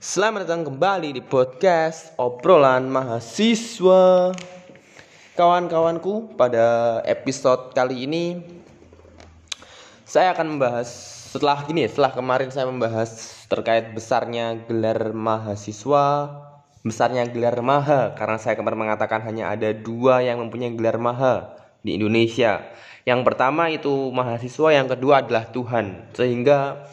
Selamat datang kembali di podcast obrolan mahasiswa. Kawan-kawanku, pada episode kali ini saya akan membahas setelah gini, setelah kemarin saya membahas terkait besarnya gelar mahasiswa, besarnya gelar maha karena saya kemarin mengatakan hanya ada dua yang mempunyai gelar maha di Indonesia. Yang pertama itu mahasiswa, yang kedua adalah Tuhan. Sehingga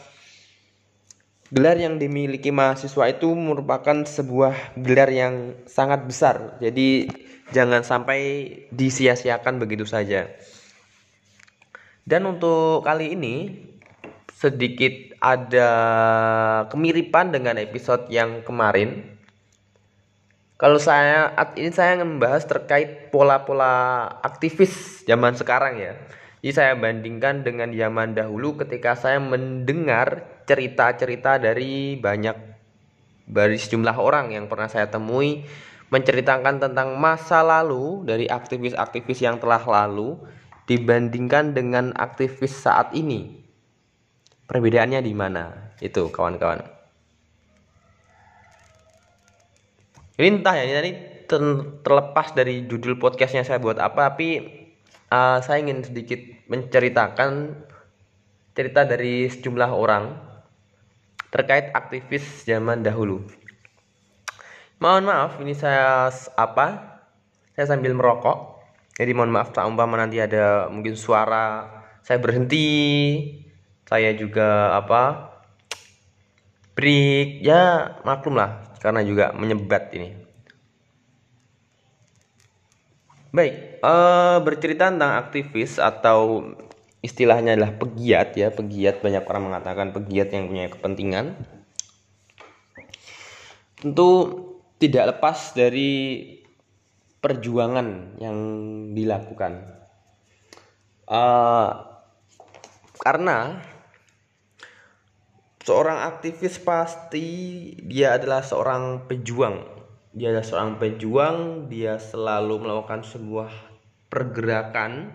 Gelar yang dimiliki mahasiswa itu merupakan sebuah gelar yang sangat besar. Jadi jangan sampai disia-siakan begitu saja. Dan untuk kali ini sedikit ada kemiripan dengan episode yang kemarin. Kalau saya ini saya ingin membahas terkait pola-pola aktivis zaman sekarang ya. Jadi saya bandingkan dengan zaman dahulu ketika saya mendengar cerita-cerita dari banyak dari sejumlah orang yang pernah saya temui menceritakan tentang masa lalu dari aktivis-aktivis yang telah lalu dibandingkan dengan aktivis saat ini. Perbedaannya di mana? Itu kawan-kawan. Ini entah ya, ini terlepas dari judul podcastnya saya buat apa, tapi uh, saya ingin sedikit menceritakan cerita dari sejumlah orang terkait aktivis zaman dahulu. Mohon maaf, ini saya apa? Saya sambil merokok. Jadi mohon maaf tak umpama nanti ada mungkin suara saya berhenti, saya juga apa? break ya maklum lah karena juga menyebat ini. Baik, uh, bercerita tentang aktivis atau istilahnya adalah pegiat ya, pegiat banyak orang mengatakan pegiat yang punya kepentingan. Tentu tidak lepas dari perjuangan yang dilakukan. Uh, karena seorang aktivis pasti dia adalah seorang pejuang dia adalah seorang pejuang dia selalu melakukan sebuah pergerakan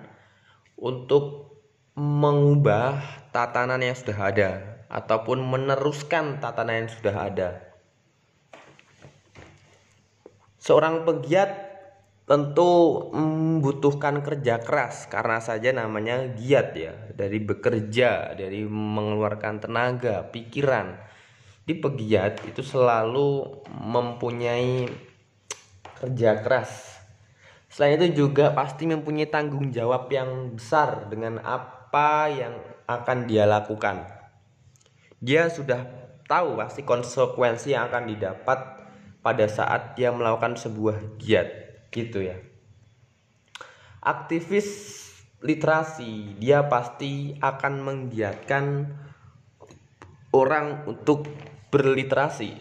untuk mengubah tatanan yang sudah ada ataupun meneruskan tatanan yang sudah ada. Seorang pegiat tentu membutuhkan kerja keras karena saja namanya giat ya dari bekerja dari mengeluarkan tenaga pikiran di pegiat itu selalu mempunyai kerja keras. Selain itu juga pasti mempunyai tanggung jawab yang besar dengan apa yang akan dia lakukan. Dia sudah tahu pasti konsekuensi yang akan didapat pada saat dia melakukan sebuah giat gitu ya. Aktivis literasi dia pasti akan menggiatkan orang untuk berliterasi.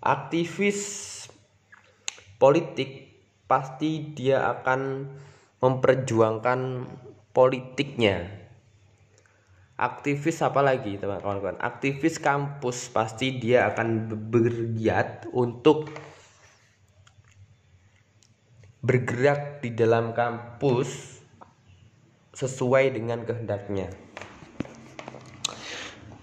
Aktivis politik pasti dia akan memperjuangkan politiknya. Aktivis apa lagi teman-teman? Aktivis kampus pasti dia akan bergiat untuk bergerak di dalam kampus sesuai dengan kehendaknya.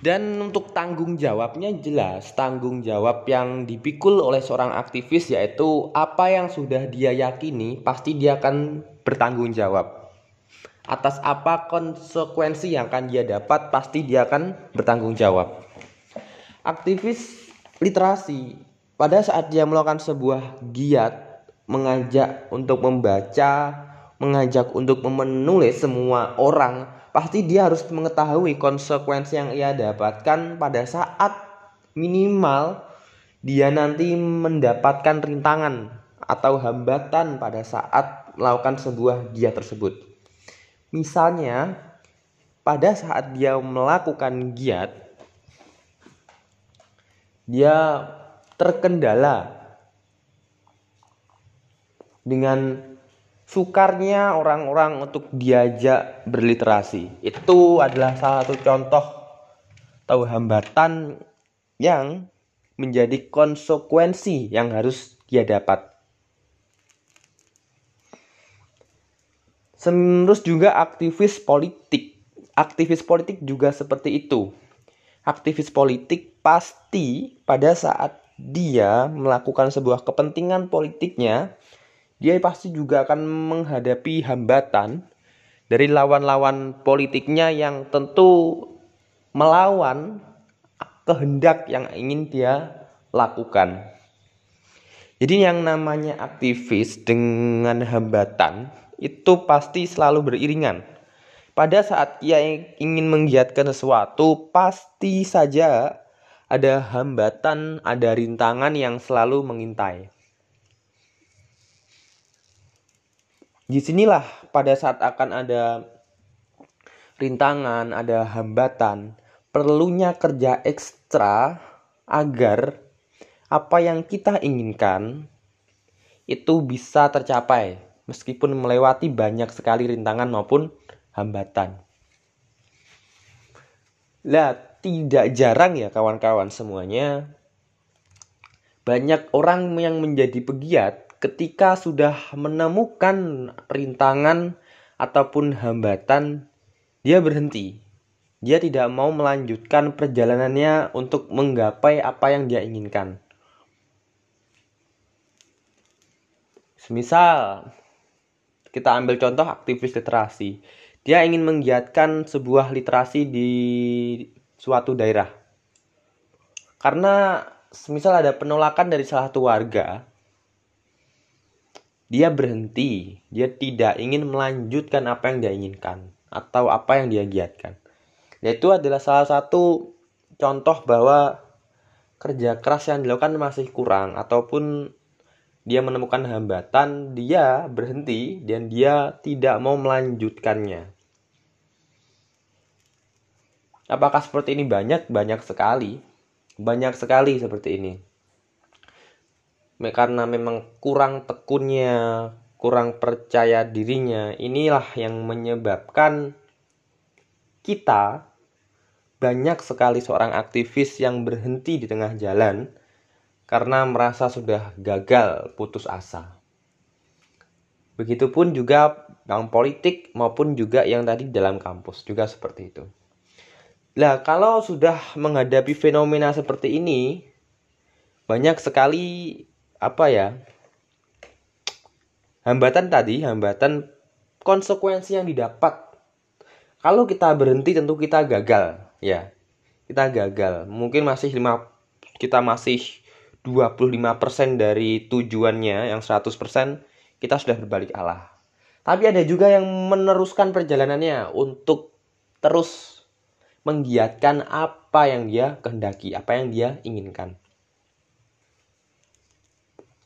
Dan untuk tanggung jawabnya jelas, tanggung jawab yang dipikul oleh seorang aktivis yaitu apa yang sudah dia yakini pasti dia akan bertanggung jawab. Atas apa konsekuensi yang akan dia dapat pasti dia akan bertanggung jawab. Aktivis literasi pada saat dia melakukan sebuah giat mengajak untuk membaca, mengajak untuk menulis semua orang pasti dia harus mengetahui konsekuensi yang ia dapatkan pada saat minimal dia nanti mendapatkan rintangan atau hambatan pada saat melakukan sebuah giat tersebut. Misalnya, pada saat dia melakukan giat, dia terkendala dengan sukarnya orang-orang untuk diajak berliterasi. Itu adalah salah satu contoh atau hambatan yang menjadi konsekuensi yang harus dia dapat. Terus juga aktivis politik. Aktivis politik juga seperti itu. aktivis politik pasti pada saat dia melakukan sebuah kepentingan politiknya, dia pasti juga akan menghadapi hambatan dari lawan-lawan politiknya yang tentu melawan kehendak yang ingin dia lakukan. Jadi yang namanya aktivis dengan hambatan itu pasti selalu beriringan. Pada saat ia ingin menggiatkan sesuatu, pasti saja ada hambatan, ada rintangan yang selalu mengintai. Di sinilah pada saat akan ada rintangan, ada hambatan, perlunya kerja ekstra agar apa yang kita inginkan itu bisa tercapai meskipun melewati banyak sekali rintangan maupun hambatan. Lihat, tidak jarang ya kawan-kawan semuanya banyak orang yang menjadi pegiat ketika sudah menemukan rintangan ataupun hambatan dia berhenti. Dia tidak mau melanjutkan perjalanannya untuk menggapai apa yang dia inginkan. Semisal kita ambil contoh aktivis literasi. Dia ingin menggiatkan sebuah literasi di suatu daerah. Karena semisal ada penolakan dari salah satu warga, dia berhenti, dia tidak ingin melanjutkan apa yang dia inginkan atau apa yang dia giatkan. Yaitu adalah salah satu contoh bahwa kerja keras yang dilakukan masih kurang ataupun dia menemukan hambatan, dia berhenti dan dia tidak mau melanjutkannya. Apakah seperti ini banyak? Banyak sekali. Banyak sekali seperti ini. Karena memang kurang tekunnya, kurang percaya dirinya, inilah yang menyebabkan kita banyak sekali seorang aktivis yang berhenti di tengah jalan karena merasa sudah gagal putus asa. Begitupun juga yang politik maupun juga yang tadi dalam kampus juga seperti itu. Lah, kalau sudah menghadapi fenomena seperti ini, banyak sekali apa ya? Hambatan tadi, hambatan konsekuensi yang didapat. Kalau kita berhenti tentu kita gagal, ya. Kita gagal. Mungkin masih 5 kita masih 25% dari tujuannya yang 100% kita sudah berbalik Allah. Tapi ada juga yang meneruskan perjalanannya untuk terus menggiatkan apa yang dia kehendaki, apa yang dia inginkan.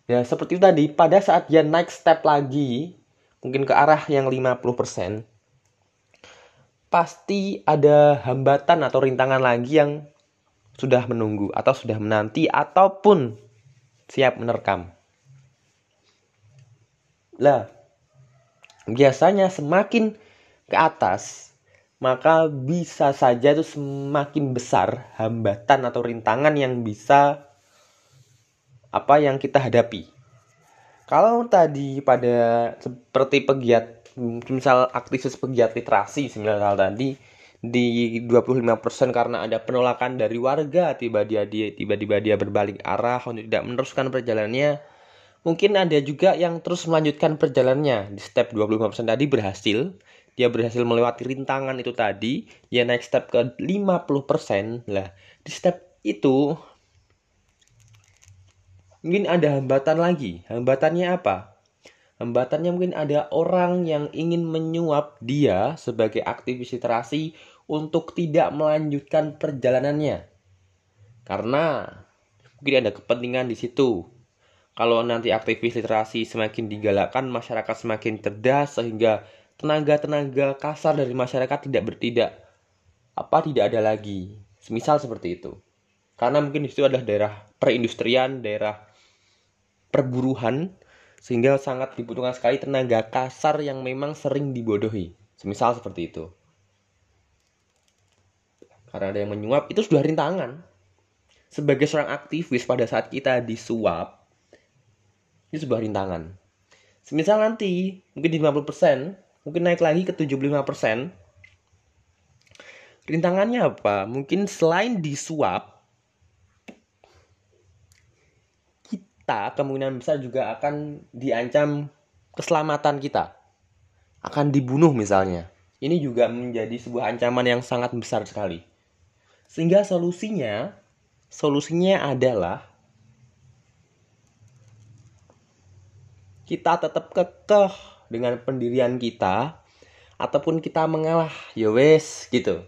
Ya, seperti itu tadi, pada saat dia naik step lagi, mungkin ke arah yang 50%, pasti ada hambatan atau rintangan lagi yang sudah menunggu atau sudah menanti ataupun siap menerkam. Lah, biasanya semakin ke atas maka bisa saja itu semakin besar hambatan atau rintangan yang bisa apa yang kita hadapi. Kalau tadi pada seperti pegiat misal aktivis pegiat literasi hal tadi di 25% karena ada penolakan dari warga tiba dia dia tiba-tiba dia berbalik arah untuk tidak meneruskan perjalanannya mungkin ada juga yang terus melanjutkan perjalanannya di step 25% tadi berhasil dia berhasil melewati rintangan itu tadi, dia naik step ke 50%. Lah, di step itu mungkin ada hambatan lagi. Hambatannya apa? Hambatannya mungkin ada orang yang ingin menyuap dia sebagai aktivis literasi untuk tidak melanjutkan perjalanannya. Karena mungkin ada kepentingan di situ. Kalau nanti aktivis literasi semakin digalakkan, masyarakat semakin cerdas sehingga tenaga-tenaga kasar dari masyarakat tidak bertidak apa tidak ada lagi semisal seperti itu karena mungkin di situ adalah daerah perindustrian daerah perburuhan sehingga sangat dibutuhkan sekali tenaga kasar yang memang sering dibodohi. Semisal seperti itu. Karena ada yang menyuap itu sudah rintangan. Sebagai seorang aktivis pada saat kita disuap itu sebuah rintangan. Semisal nanti mungkin di 50% mungkin naik lagi ke 75%, rintangannya apa? Mungkin selain disuap kita kemungkinan besar juga akan diancam keselamatan kita. Akan dibunuh misalnya. Ini juga menjadi sebuah ancaman yang sangat besar sekali. Sehingga solusinya solusinya adalah kita tetap kekeh dengan pendirian kita ataupun kita mengalah. Ya wes gitu.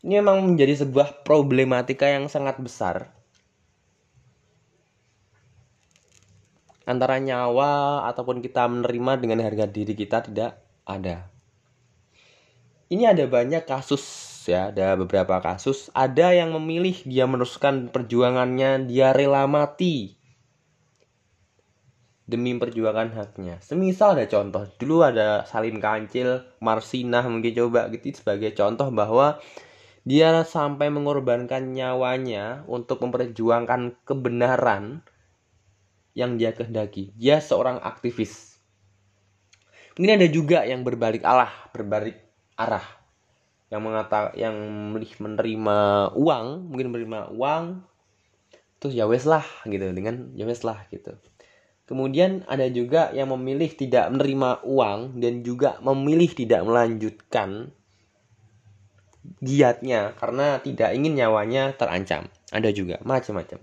Ini memang menjadi sebuah problematika yang sangat besar antara nyawa ataupun kita menerima dengan harga diri kita tidak ada ini ada banyak kasus ya ada beberapa kasus ada yang memilih dia meneruskan perjuangannya dia rela mati demi perjuangan haknya. Semisal ada contoh, dulu ada Salim Kancil, Marsinah mungkin coba gitu sebagai contoh bahwa dia sampai mengorbankan nyawanya untuk memperjuangkan kebenaran yang dia kehendaki. Dia seorang aktivis. Mungkin ada juga yang berbalik Allah, berbalik arah. Yang mengata yang menerima uang, mungkin menerima uang terus ya wes lah gitu dengan ya wes lah gitu Kemudian ada juga yang memilih tidak menerima uang dan juga memilih tidak melanjutkan giatnya karena tidak ingin nyawanya terancam. Ada juga macam-macam.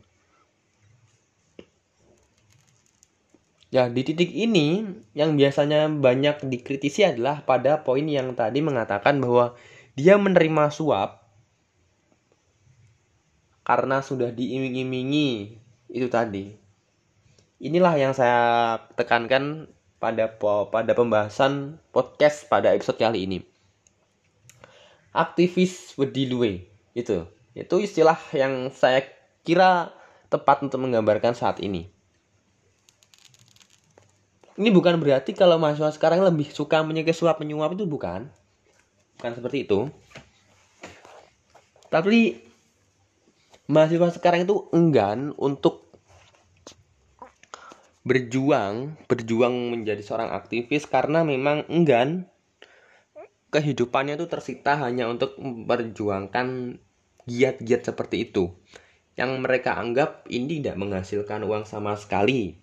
Ya, di titik ini yang biasanya banyak dikritisi adalah pada poin yang tadi mengatakan bahwa dia menerima suap karena sudah diiming-imingi itu tadi inilah yang saya tekankan pada pada pembahasan podcast pada episode kali ini. Aktivis wedilue itu itu istilah yang saya kira tepat untuk menggambarkan saat ini. Ini bukan berarti kalau mahasiswa sekarang lebih suka menyukai suap menyuap itu bukan. Bukan seperti itu. Tapi mahasiswa sekarang itu enggan untuk berjuang berjuang menjadi seorang aktivis karena memang enggan kehidupannya itu tersita hanya untuk memperjuangkan giat-giat seperti itu yang mereka anggap ini tidak menghasilkan uang sama sekali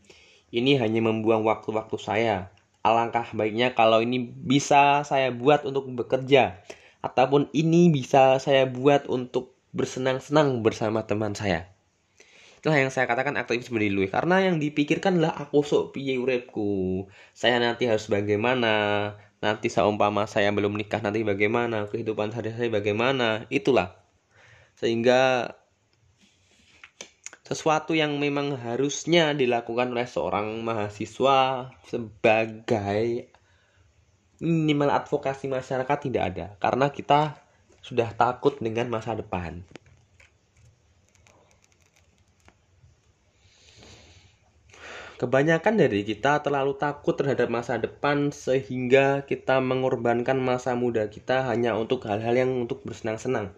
ini hanya membuang waktu-waktu saya alangkah baiknya kalau ini bisa saya buat untuk bekerja ataupun ini bisa saya buat untuk bersenang-senang bersama teman saya Itulah yang saya katakan aktivis luwe karena yang dipikirkan lah aku sok piye urepku. Saya nanti harus bagaimana? Nanti seumpama saya belum nikah nanti bagaimana? Kehidupan sehari-hari bagaimana? Itulah. Sehingga sesuatu yang memang harusnya dilakukan oleh seorang mahasiswa sebagai minimal advokasi masyarakat tidak ada karena kita sudah takut dengan masa depan. Kebanyakan dari kita terlalu takut terhadap masa depan sehingga kita mengorbankan masa muda kita hanya untuk hal-hal yang untuk bersenang-senang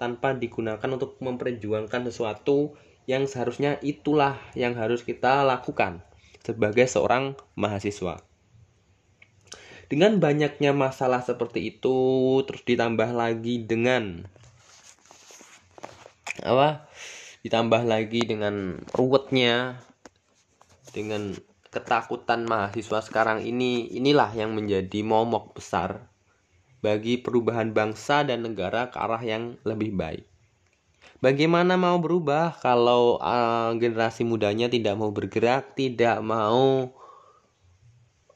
tanpa digunakan untuk memperjuangkan sesuatu yang seharusnya itulah yang harus kita lakukan sebagai seorang mahasiswa. Dengan banyaknya masalah seperti itu terus ditambah lagi dengan apa? Ditambah lagi dengan ruwetnya dengan ketakutan mahasiswa sekarang ini inilah yang menjadi momok besar bagi perubahan bangsa dan negara ke arah yang lebih baik. Bagaimana mau berubah kalau uh, generasi mudanya tidak mau bergerak, tidak mau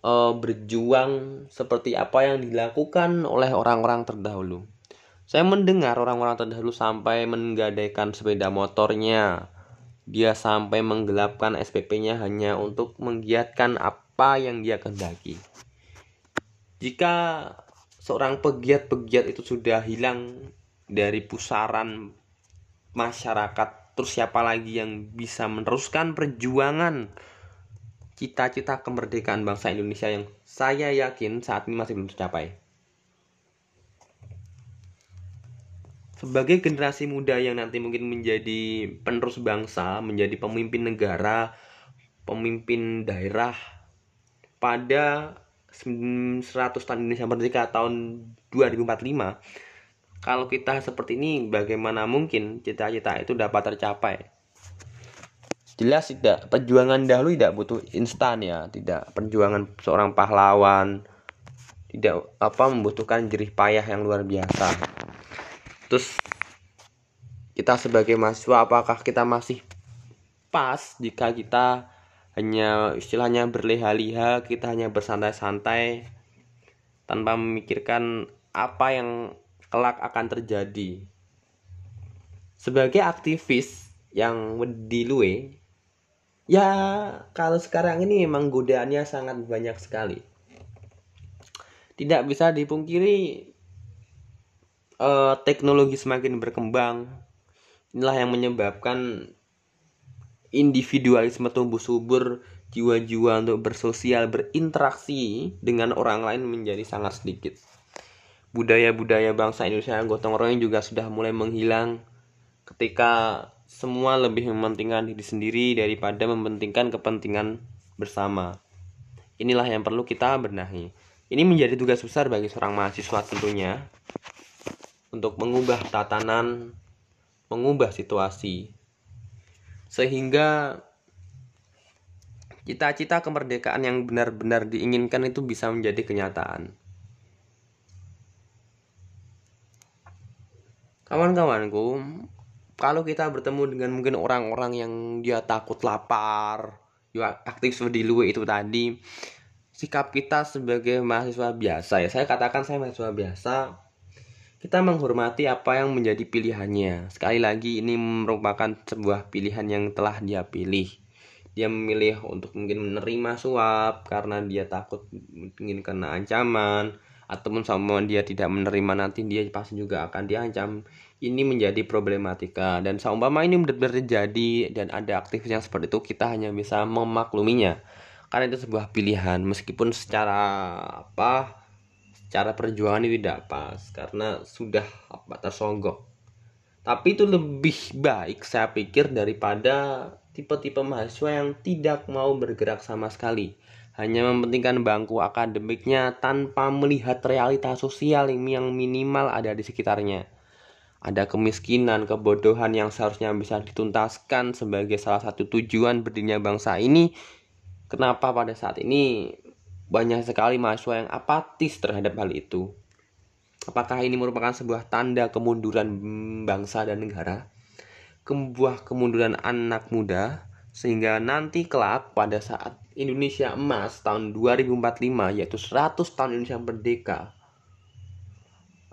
uh, berjuang seperti apa yang dilakukan oleh orang-orang terdahulu? Saya mendengar orang-orang terdahulu sampai menggadaikan sepeda motornya, dia sampai menggelapkan SPP-nya hanya untuk menggiatkan apa yang dia kehendaki. Jika seorang pegiat-pegiat itu sudah hilang dari pusaran masyarakat, terus siapa lagi yang bisa meneruskan perjuangan cita-cita kemerdekaan bangsa Indonesia yang saya yakin saat ini masih belum tercapai? sebagai generasi muda yang nanti mungkin menjadi penerus bangsa, menjadi pemimpin negara, pemimpin daerah pada 100 tahun Indonesia Merdeka tahun 2045 kalau kita seperti ini bagaimana mungkin cita-cita itu dapat tercapai? Jelas tidak. Perjuangan dahulu tidak butuh instan ya. Tidak. Perjuangan seorang pahlawan tidak apa membutuhkan jerih payah yang luar biasa. Terus kita sebagai mahasiswa apakah kita masih pas jika kita hanya istilahnya berleha-liha kita hanya bersantai-santai tanpa memikirkan apa yang kelak akan terjadi. Sebagai aktivis yang di ya kalau sekarang ini memang godaannya sangat banyak sekali. Tidak bisa dipungkiri uh, teknologi semakin berkembang. Inilah yang menyebabkan individualisme tumbuh subur jiwa-jiwa untuk bersosial berinteraksi dengan orang lain menjadi sangat sedikit budaya-budaya bangsa Indonesia gotong royong juga sudah mulai menghilang ketika semua lebih mementingkan diri sendiri daripada mementingkan kepentingan bersama. Inilah yang perlu kita benahi. Ini menjadi tugas besar bagi seorang mahasiswa tentunya untuk mengubah tatanan, mengubah situasi sehingga cita-cita kemerdekaan yang benar-benar diinginkan itu bisa menjadi kenyataan. Kawan-kawanku, kalau kita bertemu dengan mungkin orang-orang yang dia takut lapar, ya aktif di luar itu tadi, sikap kita sebagai mahasiswa biasa ya, saya katakan saya mahasiswa biasa, kita menghormati apa yang menjadi pilihannya. Sekali lagi ini merupakan sebuah pilihan yang telah dia pilih. Dia memilih untuk mungkin menerima suap karena dia takut mungkin kena ancaman ataupun sama dia tidak menerima nanti dia pasti juga akan diancam. Ini menjadi problematika. Dan seumpama ini terjadi dan ada aktivis yang seperti itu kita hanya bisa memakluminya. Karena itu sebuah pilihan. Meskipun secara apa secara perjuangan ini tidak pas. Karena sudah apa tersonggok. Tapi itu lebih baik saya pikir daripada tipe-tipe mahasiswa yang tidak mau bergerak sama sekali hanya mementingkan bangku akademiknya tanpa melihat realitas sosial yang minimal ada di sekitarnya ada kemiskinan, kebodohan yang seharusnya bisa dituntaskan sebagai salah satu tujuan berdirinya bangsa ini. Kenapa pada saat ini banyak sekali mahasiswa yang apatis terhadap hal itu? Apakah ini merupakan sebuah tanda kemunduran bangsa dan negara? Sebuah kemunduran anak muda sehingga nanti kelak pada saat Indonesia emas tahun 2045 yaitu 100 tahun Indonesia merdeka.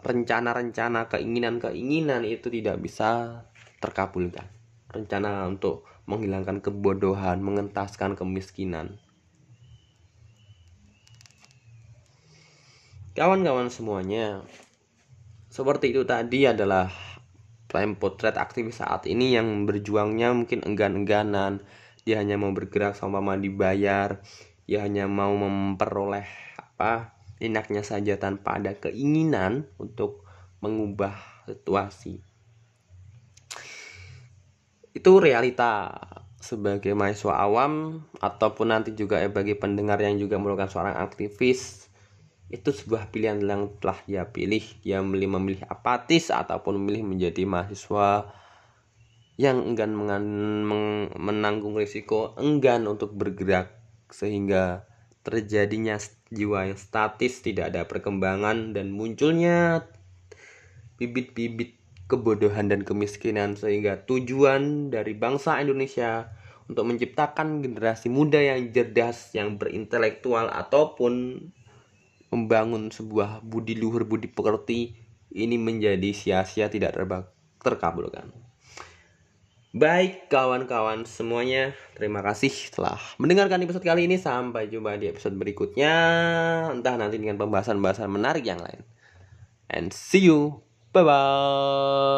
Rencana-rencana keinginan-keinginan itu tidak bisa terkabulkan. Rencana untuk menghilangkan kebodohan mengentaskan kemiskinan. Kawan-kawan semuanya seperti itu tadi adalah prime potret aktivis saat ini yang berjuangnya mungkin enggan-engganan dia hanya mau bergerak sama dibayar. Dia hanya mau memperoleh apa enaknya saja tanpa ada keinginan untuk mengubah situasi. Itu realita sebagai mahasiswa awam ataupun nanti juga ya bagi pendengar yang juga merupakan seorang aktivis itu sebuah pilihan yang telah dia pilih. Dia memilih memilih apatis ataupun memilih menjadi mahasiswa yang enggan menanggung risiko enggan untuk bergerak sehingga terjadinya jiwa yang statis, tidak ada perkembangan dan munculnya bibit-bibit kebodohan dan kemiskinan sehingga tujuan dari bangsa Indonesia untuk menciptakan generasi muda yang cerdas, yang berintelektual ataupun membangun sebuah budi luhur, budi pekerti ini menjadi sia-sia tidak terkabulkan. Baik kawan-kawan semuanya, terima kasih telah mendengarkan episode kali ini. Sampai jumpa di episode berikutnya. Entah nanti dengan pembahasan-pembahasan menarik yang lain. And see you. Bye-bye.